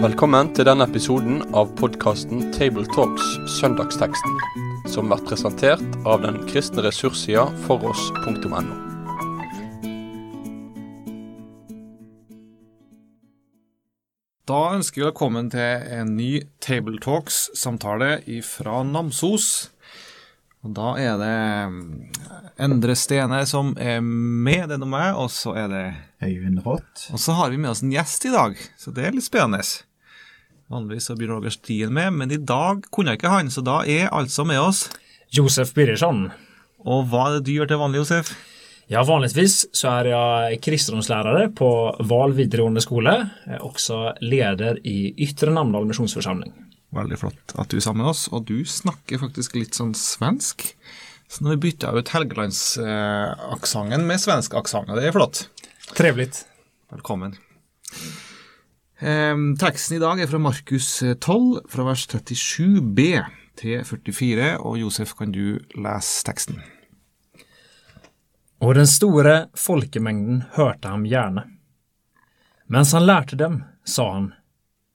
Velkommen til denne episoden av podkasten Tabletalks Søndagsteksten, som blir presentert av den kristne ressurssida foross.no. Da ønsker vi velkommen til en ny Tabletalks-samtale fra Namsos. Og Da er det mm, Endre Stene som er med, det er noe meg, og så er det Øyvind Rått. Og så har vi med oss en gjest i dag, så det er litt spennende. Vanligvis så blir Roger Stien med, men i dag kunne jeg ikke han, så da er altså med oss. Josef Birgersson. Og hva er det du gjør til vanlig, Josef? Ja, vanligvis så er jeg kristendomslærere på Val videregående skole. Jeg er også leder i Ytre Namdal misjonsforsamling. Veldig flott at du er sammen med oss, og du snakker faktisk litt sånn svensk. Så nå bytta ut Helgelandsaksenten med svensk aksent, og det er flott. Trevligt. Velkommen. Um, teksten i dag er fra Markus 12, fra vers 37b til 44, og Josef, kan du lese teksten? Og den store folkemengden hørte ham gjerne. Mens han lærte dem, sa han,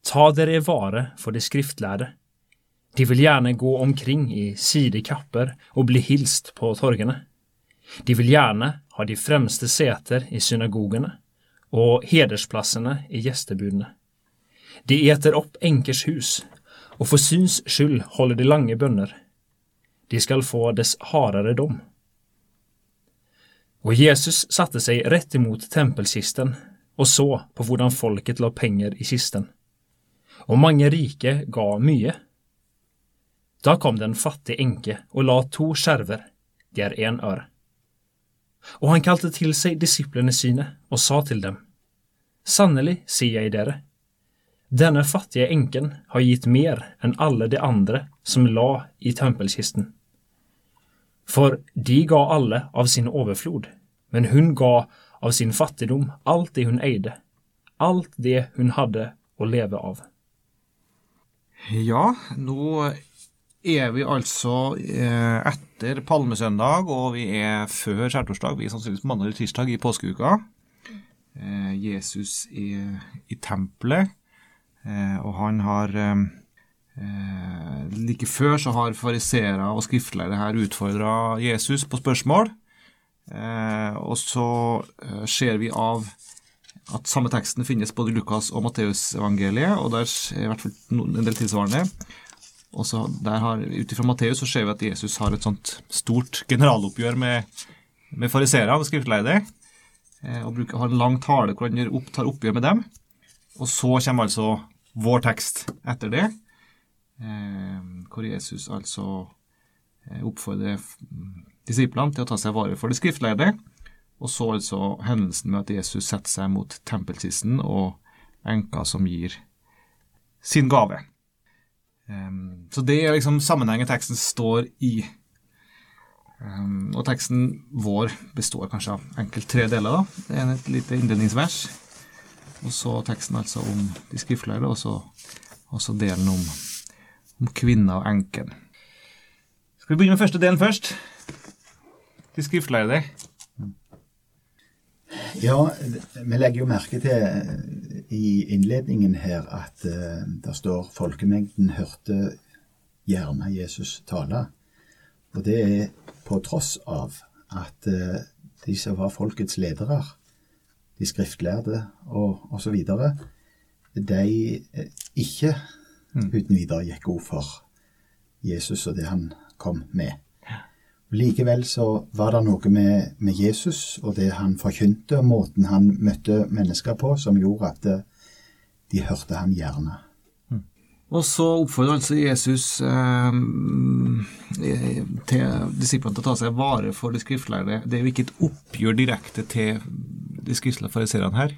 Ta dere vare for de skriftlærde. De vil gjerne gå omkring i sidekapper og bli hilst på torgene. De vil gjerne ha de fremste seter i synagogene og hedersplassene i gjestebudene. De eter opp enkers hus, og for syns skyld holder de lange bønner. De skal få dess hardere dom. Og Jesus satte seg rett imot tempelkisten og så på hvordan folket la penger i kisten. Og mange rike ga mye. Da kom det en fattig enke og la to skjerver, det er én øre. Og han kalte til seg disiplene sine og sa til dem, Sannelig sier jeg dere, denne fattige enken har gitt mer enn alle de andre som la i tempelkisten. For de ga alle av sin overflod, men hun ga av sin fattigdom alt det hun eide, alt det hun hadde å leve av. Ja, nå er vi altså eh, etter palmesøndag, og vi er før skjærtorsdag. Vi er sannsynligvis mandag eller tirsdag i påskeuka. Eh, Jesus er i tempelet, eh, og han har Like før så har fariseere og skriftlærere her utfordra Jesus på spørsmål. Og så ser vi av at samme teksten finnes både i Lukas og Matteusevangeliet, og der er i hvert fall en del tilsvarende. Og så Ut ifra Matteus så ser vi at Jesus har et sånt stort generaloppgjør med, med fariseere og skriftleide, og bruker, har en lang tale hvor han opp, tar oppgjør med dem. Og så kommer altså vår tekst etter det, hvor Jesus altså oppfordrer disiplene til å ta seg vare for det skriftlærde. Og så altså hendelsen med at Jesus setter seg mot tempelkisten og enka som gir sin gave. Um, så det er liksom sammenhengen teksten står i. Um, og teksten vår består kanskje av enkelt tre deler. da. Det er et lite innledningsvers. Og så teksten altså om de skriftlærde, og så, og så delen om, om kvinna og enken. Skal vi begynne med første delen først? De skriftlærde. Ja, vi legger jo merke til i innledningen her at uh, det står folkemengden hørte gjerne Jesus tale. Og det er på tross av at uh, de som var folkets ledere, de skriftlærde og osv., de ikke mm. uten videre gikk god for Jesus og det han kom med. Likevel så var det noe med, med, Jesus og det han forkynte, og måten han møtte mennesker på, som gjorde at eh, de hørte han gjerne. Mm. Og så oppfordrer altså Jesus eh, til disiplene til å ta seg vare for de skriftlærde. Det er jo ikke et oppgjør direkte til de skriftlærde fariseerne her.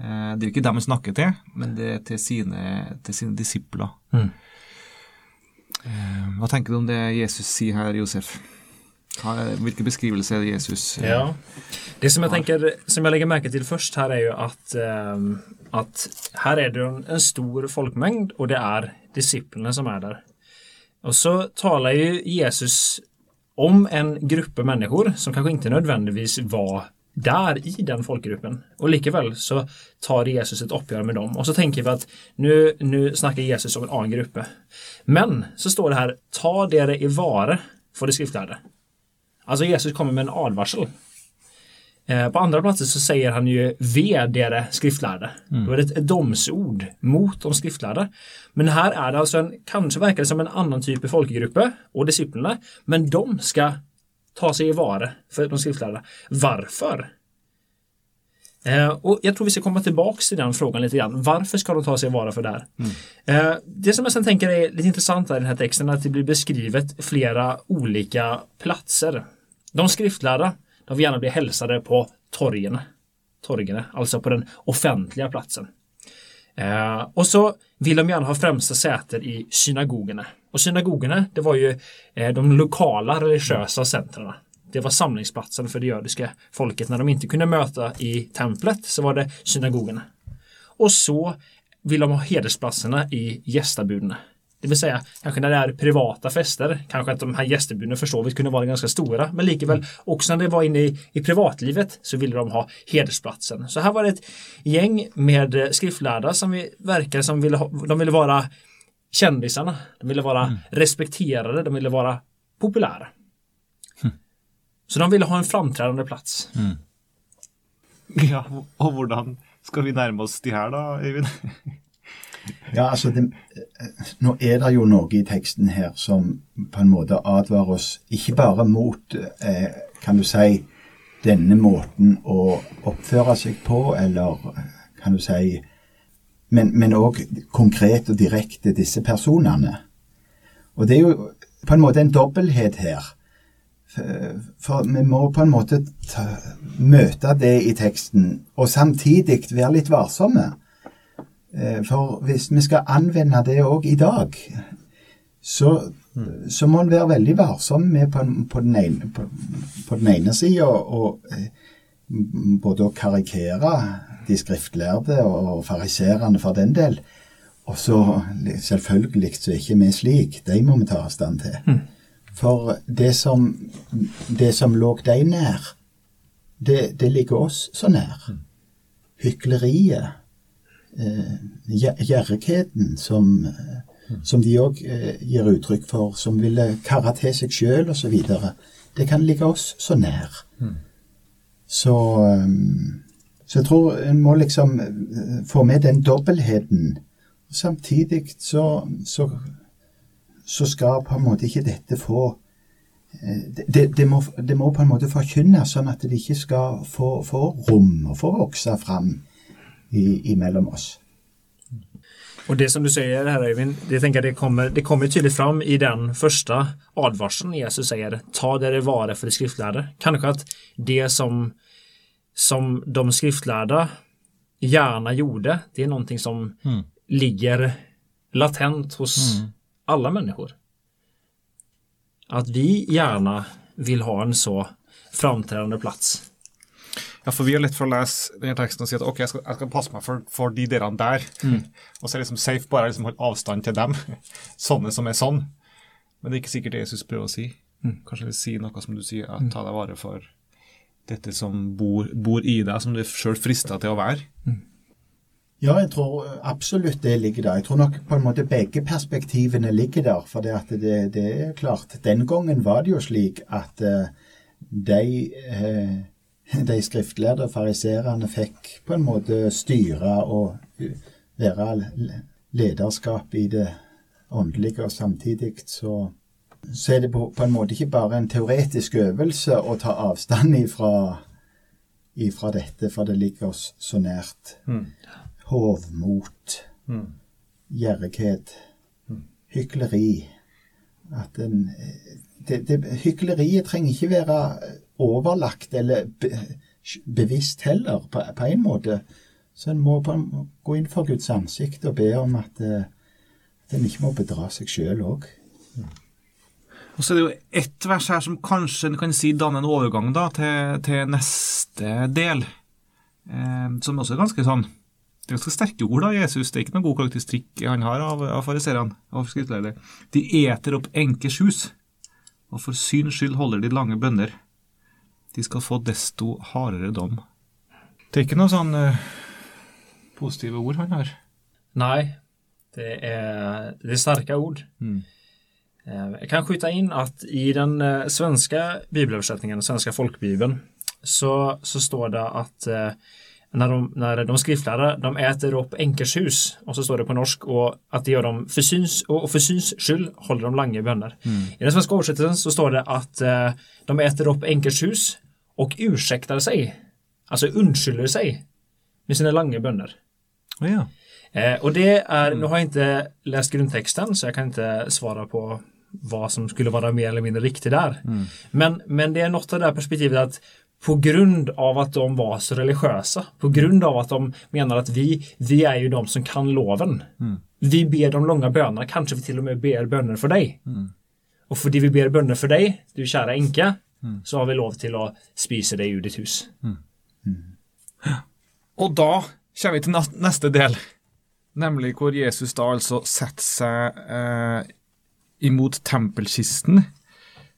Eh, det er jo ikke dem han snakker til, men det er til sine, til sine disipler. Mm. Eh, hva tenker du om det Jesus sier her, Josef? Hvilken beskrivelse er det Jesus eh, Ja, Det som jeg tenker, som jeg legger merke til først her, er jo at, um, at her er det en, en stor folkemengd, og det er disiplene som er der. Og så taler jo Jesus om en gruppe mennesker som kanskje ikke nødvendigvis var der i den folkegruppen. Og likevel så tar Jesus et oppgjør med dem. Og så tenker vi at nå snakker Jesus om en annen gruppe. Men så står det her ta dere i vare for de skriftlærde. Altså Jesus kommer med en advarsel. Eh, på andre plasser så sier han jo ved dere skriftlærde. Mm. Da er det et domsord mot de skriftlærde. Men her er det altså en, kanskje virker det som en annen type folkegruppe og disiplene, men de skal ta seg i vare for de skriftlærde. Hvorfor? Eh, och jag tror vi skal komme tilbake til den frågan litt. grann. Varför ska de ta seg i vare for det här? Mm. Eh, det som jeg sen tänker är lite intressant i den här texten er at det blir beskrivet flere olika platser. De skriftlärda, de vil gjerne bli hälsade på torgene, Torgen, altså på den offentlige platsen. Eh, og så vil de gjerne ha främsta säter i synagogene. Og synagogene det var jo eh, de lokale religiøse sentrene. Det var samlingsplatsen for det jødiske folket. Når de ikke kunne møte i tempelet, så var det synagogene. Og så ville de ha hedersplassene i gjestebudene. Det vill säga, kanske när det är privata fester, kanske att de här gästebuden för så vidt kunne være ganske store, men likevel, også når det var inne i, i privatlivet, så ville de ha hedersplatsen. Så her var det et gjeng med skriftlærde som vi verkar som ville, ha, de ville være kjendisene, de ville være mm. respekterade, de ville være populære. Så de ville ha en framtredende plass. Mm. Ja, og hvordan skal vi nærme oss de her da, Øyvind? Ja, altså det, Nå er det jo noe i teksten her som på en måte advarer oss ikke bare mot, eh, kan du si, denne måten å oppføre seg på, eller kan du si Men òg konkret og direkte disse personene. Og det er jo på en måte en dobbelthet her. For vi må på en måte ta, møte det i teksten, og samtidig være litt varsomme. Eh, for hvis vi skal anvende det òg i dag, så, så, må en være veldig varsom med på, på den ene, på, på ene sida eh, både å karikere de skriftlærde og fariserene for den del. Og så selvfølgelig så er ikke vi slik. De må vi ta avstand til. Mm. For det som, det som lå deg nær, det, det ligger oss så nær. Mm. Hykleriet Eh, gjerrigheten som, eh, som de òg eh, gir uttrykk for, som ville karre til seg sjøl osv. Det kan ligge oss så nær. Mm. Så, så jeg tror en må liksom få med den dobbeltheten. Samtidig så, så, så skal på en måte ikke dette få det, det, må, det, må, på en måte forkynnes, sånn at det ikke skal få, få rom og få vokse fram imellom oss. Og det som du sier her, Øyvind, det, tenker det, kommer, det kommer tydelig fram i den første advarselen Jesus sier, ta dere vare for de skriftlærde. Kanskje at det som, som de skriftlærde gjerne gjorde, det er noe som mm. ligger latent hos mm. Alle mennesker. At vi gjerne vil ha en så framtredende plass ja, for vi har lett for å lese denne teksten og si at ok, jeg skal, jeg skal passe meg for, for de delene der. Mm. og så er det liksom safe bare liksom holde avstand til dem. Sånne som er sånn. Men det er ikke sikkert det Jesus prøver å si. Mm. Kanskje vil si noe som du sier, at ta deg vare for dette som bor, bor i deg, som du sjøl frister til å være. Mm. Ja, jeg tror absolutt det ligger der. Jeg tror nok på en måte begge perspektivene ligger der. For det, det, er klart, den gangen var det jo slik at uh, de uh, de skriftlærde fariserene fikk på en måte styre og være lederskap i det åndelige, og samtidig så, så er det på, på, en måte ikke bare en teoretisk øvelse å ta avstand ifra, ifra dette, for det ligger oss så nært. Mm. Hovmot, mm. gjerrighet, mm. hykleri. At en det, det, Hykleriet trenger ikke være overlagt eller be, bevisst heller, på, på, en måte. Så en må på, gå inn for Guds ansikt og be om at, uh, at en ikke må bedra seg sjøl òg. Og så er det jo ett vers her som kanskje kan si danner en overgang da, til, til neste del, eh, som også er ganske sånn Det er ganske sterke ord av Jesus. Det er ikke noen god karakteristikk han har av, av fariserene. De eter opp enkers hus, og for syns skyld holder de lange bønner. de skal få desto hardere dom. Det er ikke noe sånn uh, positive ord han har. Nei, det er, det er sterke ord. Mm. Jeg kan skjuta inn at i den svenske svenska den svenske folkebibelen, så, så står det at eh, när de, när de skriftlärda, de äter upp enkers hus, och så står det på norsk, och att det gör de för syns, och för syns skyld håller de långa Mm. I den svenska oversettelsen så står det att eh, de äter upp enkers hus och ursäktar sig, alltså undskyller sig med sina lange böner. Oh, ja. Eh, och det är, nu har jag inte läst grundtexten så jag kan inte svara på vad som skulle vara mer eller mindre riktigt där. Men, men det är något av det här perspektivet att på grund av att de var så religiösa, på grund av att de menar att vi, vi är ju de som kan loven. Vi ber de långa bönerna, kanske vi till och med ber böner for deg. Mm. Og fordi vi ber bønner for deg, du kjære enke, mm. så har vi lov til å spise deg i ditt hus. Og da kommer vi til neste del, nemlig hvor Jesus da altså setter seg eh, imot tempelkisten,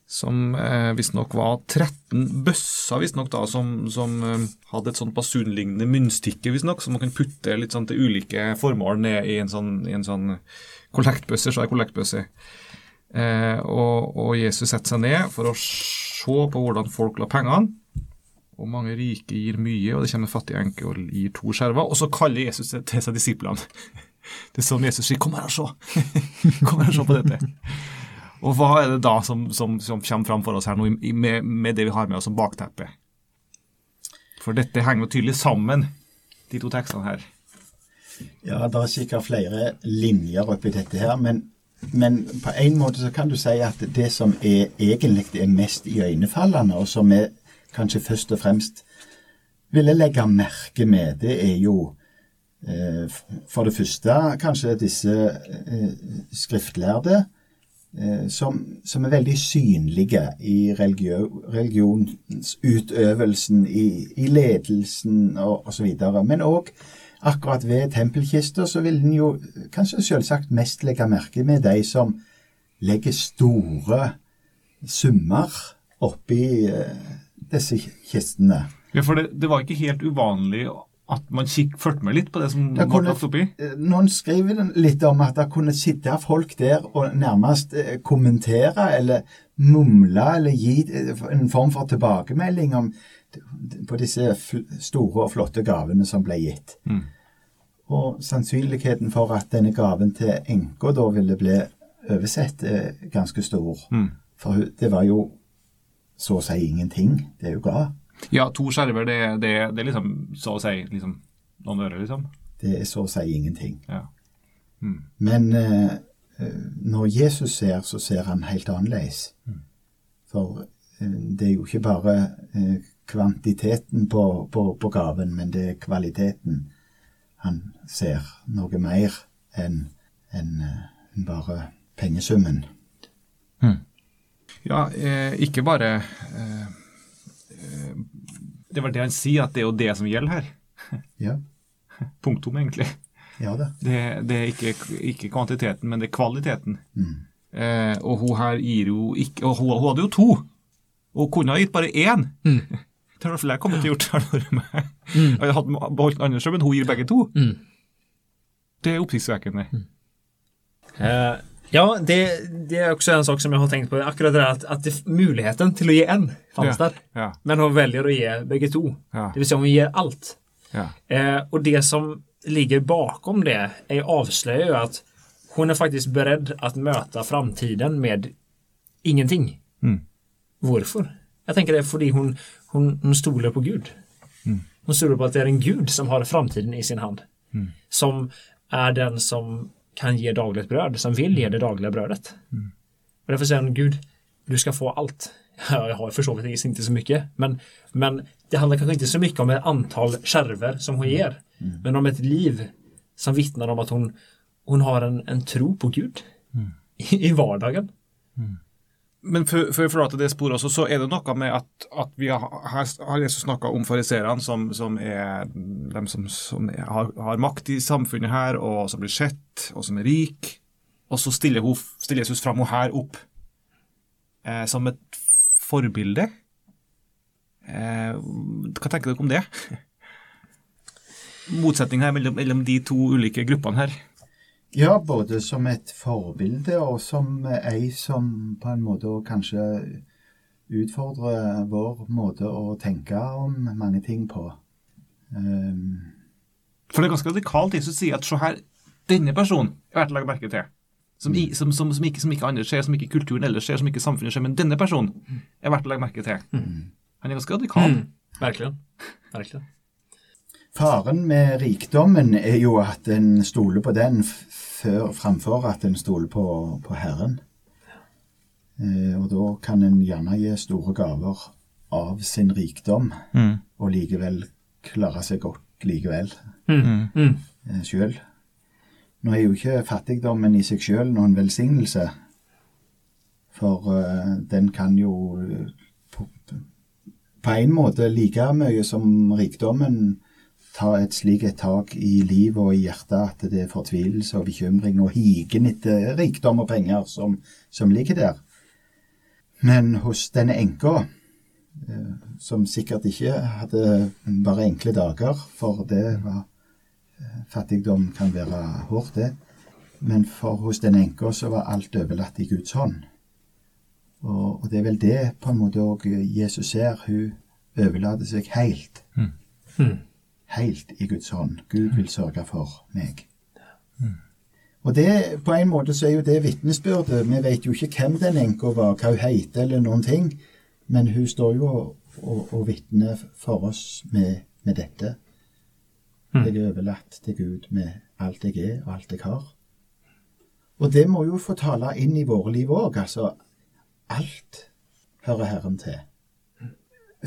som eh, visstnok var 13 bøsser, visstnok da, som, som eh, hadde et sånt basunlignende munnstykke, visstnok, som man kan putte litt sånn til ulike formål ned i en sånn, i en sånn kollektbøsse, svær kollektbøsse. Eh, og, og Jesus setter seg ned for å se på hvordan folk la pengene. Og mange rike gir mye, og det kommer en fattig enke og gir to skjerver. Og så kaller Jesus til seg disiplene. Det er sånn Jesus sier 'kom her og se'. Kom her og se på dette. Og hva er det da som, som, som kommer fram for oss her nå, med, med det vi har med oss som bakteppe? For dette henger jo tydelig sammen, de to tekstene her. Ja, det er sikkert flere linjer oppi dette her, men, men på en måte så kan du si at det som er egentlig er mest iøynefallende, og som vi kanskje først og fremst ville legge merke med, det er jo eh, for det første kanskje disse eh, skriftlærde som, som er veldig synlige i religio, religionsutøvelsen, i, i ledelsen og osv. Men òg akkurat ved tempelkista så vil en jo kanskje selvsagt mest legge merke med de som legger store summer oppi eh, disse kistene. Ja, For det, det var ikke helt uvanlig at man kikk, fulgte med litt på det som Det ble kunne- lagt oppi? Eh, Noen skriver litt om at det kunne sitte folk der og nærmest eh, kommentere eller mumle eller gi eh, en form for tilbakemelding om, på disse store og flotte gavene som ble gitt. Mm. Og sannsynligheten for at denne gaven til enka da ville bli oversett, er ganske stor. Mm. For det var jo så å si ingenting det hun ga. Ja, to skjerver, det, det, det er liksom så å si liksom, noen øre, liksom. Det er så å si ingenting. Ja. Men eh, eh, når Jesus ser, så ser han helt annerledes. For eh, det er jo ikke bare eh, kvantiteten på, på, på gaven, men det er kvaliteten. Han ser noe mer enn en, eh, bare pengesummen. Ja, eh, ikke bare Det var det han sier, at det er jo det som gjelder her. Ja, Punktum, egentlig. ja det. Det, det er ikke, ikke kvantiteten, men det er kvaliteten. Mm. Eh, og hun her gir jo ikke Og hun, hun hadde jo to! Og kunne ha gitt bare én. Det har i hvert fall jeg kommet til å gjort. har det vært meg. Jeg hadde hatt beholdt den andre men hun gir begge to. Det er oppsiktsvekkende. Eh, ja, det, det er også en sak som jeg har tenkt på. Akkurat det at, at att det, Muligheten til å gi en fanns Ja, der, ja. Men hun velger å gi begge to. Ja. Det vil si, hun gir alt. Ja. Eh, og det som ligger bakom det er avslører jo at hun er faktisk beredd å møte framtiden med ingenting. Mm. Hvorfor? Jeg tenker det er fordi hun, hun, hun stoler på Gud. Hun stoler på at det er en Gud som har framtiden i sin hand. Som er den som kan ge dagligt bröd, som vill ge det dagliga brödet. Och därför säger han, Gud, du ska få allt. Ja, jag har för så vidt inte så mycket, men, men det handlar kanske inte så mycket om ett antal skärver som hon ger, men om ett liv som vittnar om att hon, hon har en, en tro på Gud i, i vardagen. Men før vi forlater det sporet også, så er det noe med at, at vi har, har Jesus snakka om fariserene, som, som er de som, som er, har, har makt i samfunnet her, og som blir sett, og som er rik. Og så stiller, hun, stiller Jesus fram henne her opp eh, som et forbilde. Eh, hva tenker dere om det? Motsetninga mellom, mellom de to ulike gruppene her. Ja, både som et forbilde og som ei som på en måte kanskje utfordrer vår måte å tenke om mange ting på. Um, For det er ganske radikalt. Jesus sier at se her, denne personen er verdt å legge merke til. Som, i, som, som, som, ikke, som ikke andre ser, som ikke kulturen ellers ser, som ikke samfunnet ser. Men denne personen er verdt å legge merke til. Han er ganske radikal. Mm. Verkligen. Verkligen. Faren med rikdommen er jo at en stoler på den før, framfor at en stoler på, på Herren. Eh, og da kan en gjerne gi store gaver av sin rikdom, Mm. og likevel klare seg godt likevel Mm. Mm. eh, sjøl. Nå er jo ikke fattigdommen i seg sjøl noen velsignelse, for eh, den kan jo eh, på, på en måte like mye som rikdommen ta et slik tak i livet og i hjertet at det er fortvilelse og bekymring og higen etter rikdom og penger som, som ligger der. Men hos denne enka, eh, som sikkert ikke hadde bare enkle dager, for det var Fattigdom kan være hårdt, det. Men for hos denne enka så var alt overlatt i Guds hånd. Og, og det er vel det på en måte òg Jesus ser. Hun overlater seg helt. Mm. Helt i Guds hånd. Gud vil sørge for meg. Og det, på en måte så er jo det vitnesbyrdet. Vi vet jo ikke hvem den enka var, hva hun heter eller noen ting. Men hun står jo og, og, og vitner for oss med, med dette. Jeg er overlatt til Gud med alt jeg er og alt jeg har. Og det må jo få tale inn i våre liv òg. Altså, alt hører Herren til.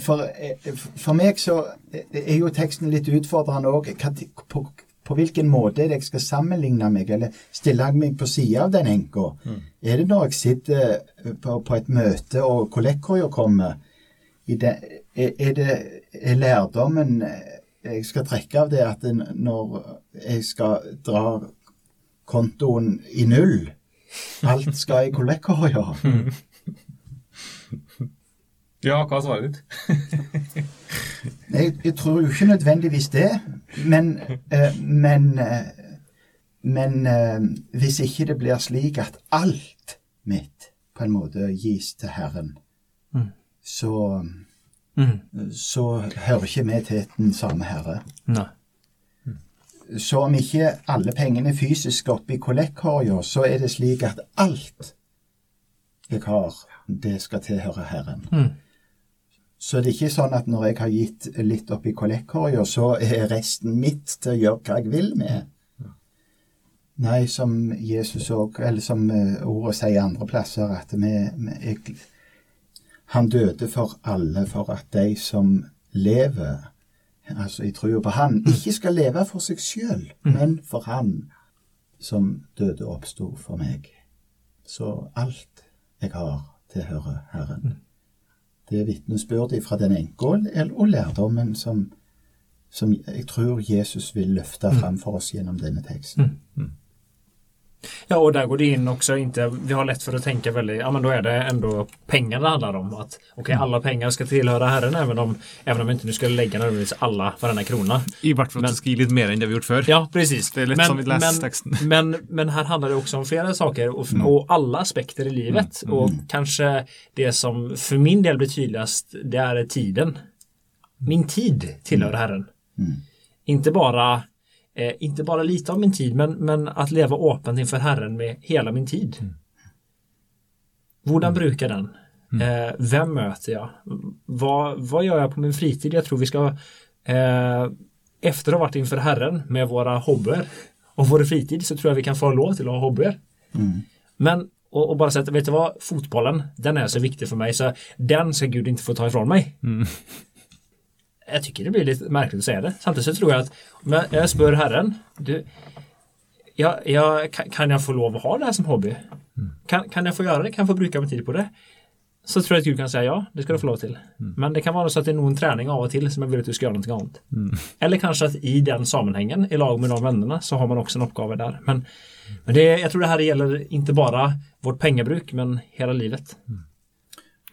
For, eh, for meg så er jo teksten litt utfordrende òg. På, på hvilken måte er det jeg skal sammenligne meg, eller stille meg på sida av den enka? Er det når jeg sitter på, på et møte og kollekkorja kommer? I det, er, er det er lærdommen jeg skal trekke av det at når jeg skal dra kontoen i null Alt skal i kollekkorja. Ja, hva er svaret ditt? Jeg, jeg tror jo ikke nødvendigvis det, men, eh, men, eh, men eh, hvis ikke det blir slik at alt mitt på en måte gis til Herren, Mm. så, Mm. så hører ikke vi til den samme Herre. Nei. Så om ikke alle pengene fysisk oppi kollektkorga, så er det slik at alt jeg har, det skal tilhøre Herren. Mm. Så det er ikke sånn at når jeg har gitt litt oppi kollektkorga, så er resten mitt til å gjøre hva jeg vil med. Nei, som Jesus òg, eller som eh, ordet sier andre plasser, at vi, vi jeg, Han døde for alle, for at de som lever, altså i trua på Han, ikke skal leve for seg sjøl, men for Han som døde og oppsto for meg. Så alt jeg har, tilhører Herren. Det vitnesbyrdet fra den enke og lærdommen som, som jeg tror Jesus vil løfte fram for oss gjennom denne teksten. Ja, och där går det in också, inte, vi har lätt för att tänka väldigt, ja men då är det ändå pengar det handlar om. Att okej, alla pengar ska tillhöra Herren även om, även om inte nu skulle lägga nödvändigtvis alla varenda krona. I hvert fall Men- at gi litt mer enn det vi har gjort før. Ja, precis. Det är lätt som vi läser texten. men, men här handlar det också om flera saker och, och alla aspekter i livet. Och kanske det som för min del blir tydligast, det är tiden. Min tid tillhör Herren. Inte bara eh, inte bara lite av min tid, men, men att leva öppet inför Herren med hela min tid. Hvordan brukar den? Eh, vem möter jag? Vad, vad gör jag på min fritid? Jag tror vi ska eh, efter att ha varit inför Herren med våra hobbyer och vår fritid så tror jag vi kan få lov till att ha hobbyer. Men och, och bara säga att vet du vad, fotbollen den är så viktig för mig så den ska Gud inte få ta ifrån mig. Jag tykker det blir litt merkelig å si det. Samtidig så tror jeg at om jeg, jeg spør Herren, du, ja, ja, kan, jeg få lov å ha det her som hobby? Kan, kan jeg få gjøre det? Kan jeg få bruke min tid på det? Så tror jeg at Gud kan si ja, det skal du få lov til. Men det kan være så at det er noen trening av og til som jeg vil at du skal gjøre noe annat. Eller kanskje at i den sammenhengen, i lag med de vennene, så har man også en oppgave der. Men, men det, jeg tror det her gjelder ikke bare vårt pengebruk, men hele livet.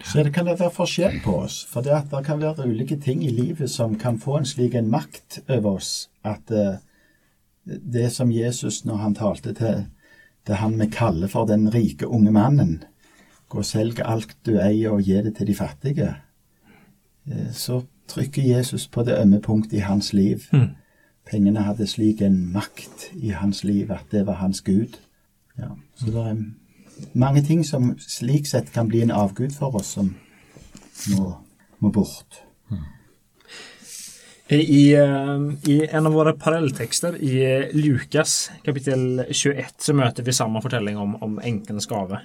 Så det kan det være forskjell på oss. For det, det kan være ulike ting i livet som kan få en slik en makt over oss at uh, det som Jesus, når han talte til, til han vi kaller for den rike unge mannen Gå og selg alt du eier og gi det til de fattige. Uh, så trykker Jesus på det ømme punktet i hans liv. Mm. Pengene hadde slik en makt i hans liv at det var hans gud. Ja, så det er mange ting som slik sett kan bli en avgud for oss, som må, må bort. I, eh, I en av våre parallelltekster i eh, Lukas kapittel 21 så møter vi samme fortelling om, om enkens gave.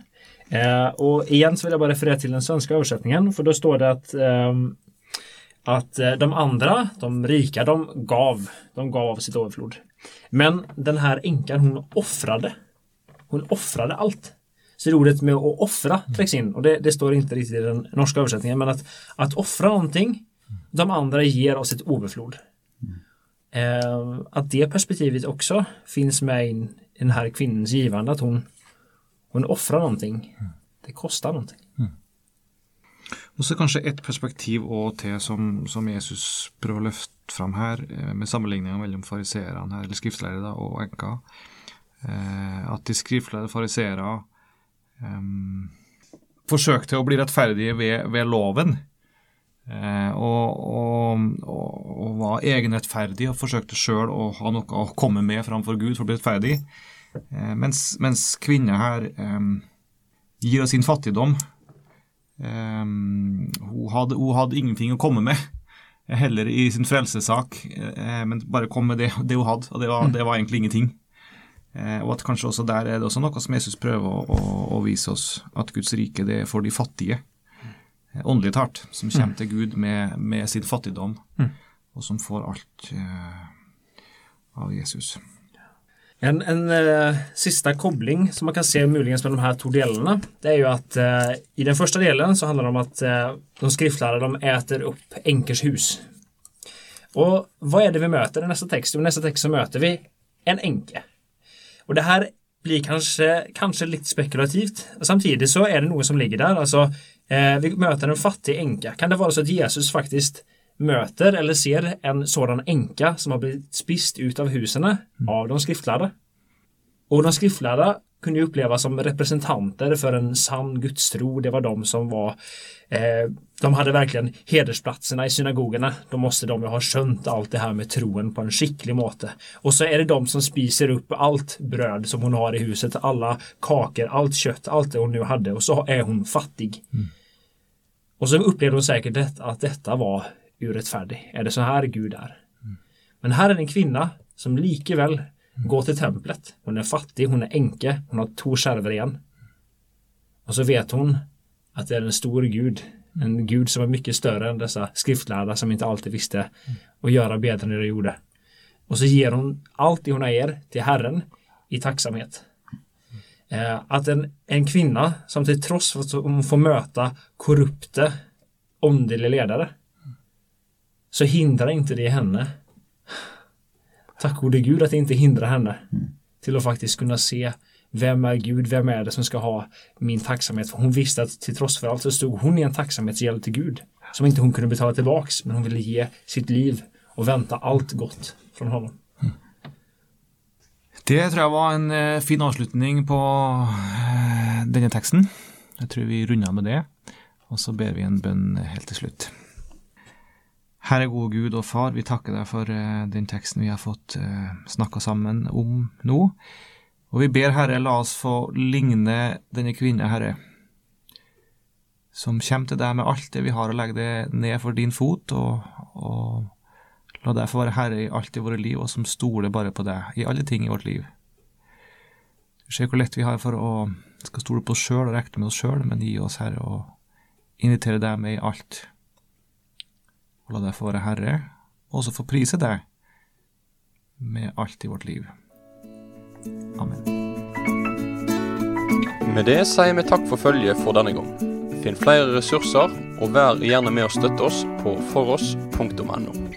Eh, og igjen så vil jeg bare referere til den svenske oversetningen, for da står det at eh, at eh, de andre, de rike, de gav. De gav av sitt overflod. Men den här änkan, hon offrade. Hon offrade allt. Så det ordet med å offra träcks in och det, det står inte riktigt i den norska översättningen men att, att offra någonting de andra ger oss et overflod. Eh, att det perspektivet också finns med i den här kvinnens givande att hon, hon offrar någonting. Det kostar någonting. Og så kanskje et perspektiv og til som, som, Jesus prøver å løfte fram her, eh, med sammenligninga mellom fariseerne eller skriftlærere og enka. Eh, at de skriftlærde fariseere eh, forsøkte å bli rettferdige ved, ved loven. Eh, og, og, og, og, var egenrettferdig og forsøkte sjøl å ha noe å komme med framfor Gud for å bli rettferdig. Eh, mens, mens kvinner her eh, gir av sin fattigdom Um, hun, hadde, hun, hadde, ingenting å komme med, heller i sin frelsessak, uh, men bare kom med det, det hun hadde, og det var, det var egentlig ingenting. Uh, og at kanskje også der er det også noe som Jesus prøver å, å, å vise oss, at Guds rike det er for de fattige, uh, åndelig talt, som kommer til Gud med, med sin fattigdom, og som får alt av Jesus. En, en uh, siste kobling som man kan se muligens de her to delene, det er jo at uh, i den første delen så handler det om at uh, de skriftlærde de äter opp enkers hus. Og hva er det vi møter i neste tekst? I neste tekst så møter vi en enke. Og det her blir kanskje, kanskje litt spekulativt. Samtidig så er det noe som ligger der. Altså, vi møter en fattig enke. Kan det være så at Jesus faktisk møter eller ser en sådan enke som har blitt spist ut av husene av de skriftlærde. Og de skriftlærde kunne jo oppleve som representanter for en sann gudstro. Det var de som var eh, De hadde virkelig hedersplassene i synagogene. Da måtte de jo ha skjønt alt det her med troen på en skikkelig måte. Og så er det de som spiser opp alt brød som hun har i huset, alle kaker, alt kjøtt, alt det hun nå hadde, og så er hun fattig. Mm. Og så opplevde hun sikkert at dette var urettferdig. Er det så her Gud er? Men her er det en kvinne som likevel går til tempelet. Hun er fattig, hun er enke, hun har to skjerver igjen. Og så vet hun at det er en stor Gud, en Gud som er mye større enn disse skriftlærde som ikke alltid visste å gjøre bedre enn de gjorde. Og så gir hun alt det hun eier, til Herren i takksomhet. Eh, at en, en, kvinne som til tross for at hun får møte korrupte åndelige ledere, så hindrer ikke det henne. Tack gode Gud att det inte hindrar henne mm. till att faktiskt kunna se vem är Gud, vem är det som ska ha min tacksamhet? För hon visste att till trots för allt så stod hon i en tacksamhetsgäld till Gud som inte hon kunde betala tillbaks, men hon ville ge sitt liv och vänta allt gott från honom. Mm. Det tror jeg var en uh, fin avslutning på uh, denne teksten. Jeg tror vi runder med det, og så ber vi en bønn helt til slutt. Herre gode Gud og Far, vi takker deg for uh, den teksten vi har fått eh, snakka sammen om nå. Og vi ber, Herre, la oss få ligne denne kvinne, Herre, som kommer til deg med alt det vi har, og legger det ned for din fot, og, og la deg få være Herre i alt i våre liv, og som stoler bare på deg i alle ting i vårt liv. Du ser hvor lett vi har for å skal stole på oss sjøl og regne med oss sjøl, men gi oss, Herre, og invitere deg med i alt og la deg få være Herre, og også få prise deg med alt i vårt liv. Amen. Med det sier vi takk for følget for denne gang. Finn flere ressurser, og vær gjerne med å støtte oss på foross.no.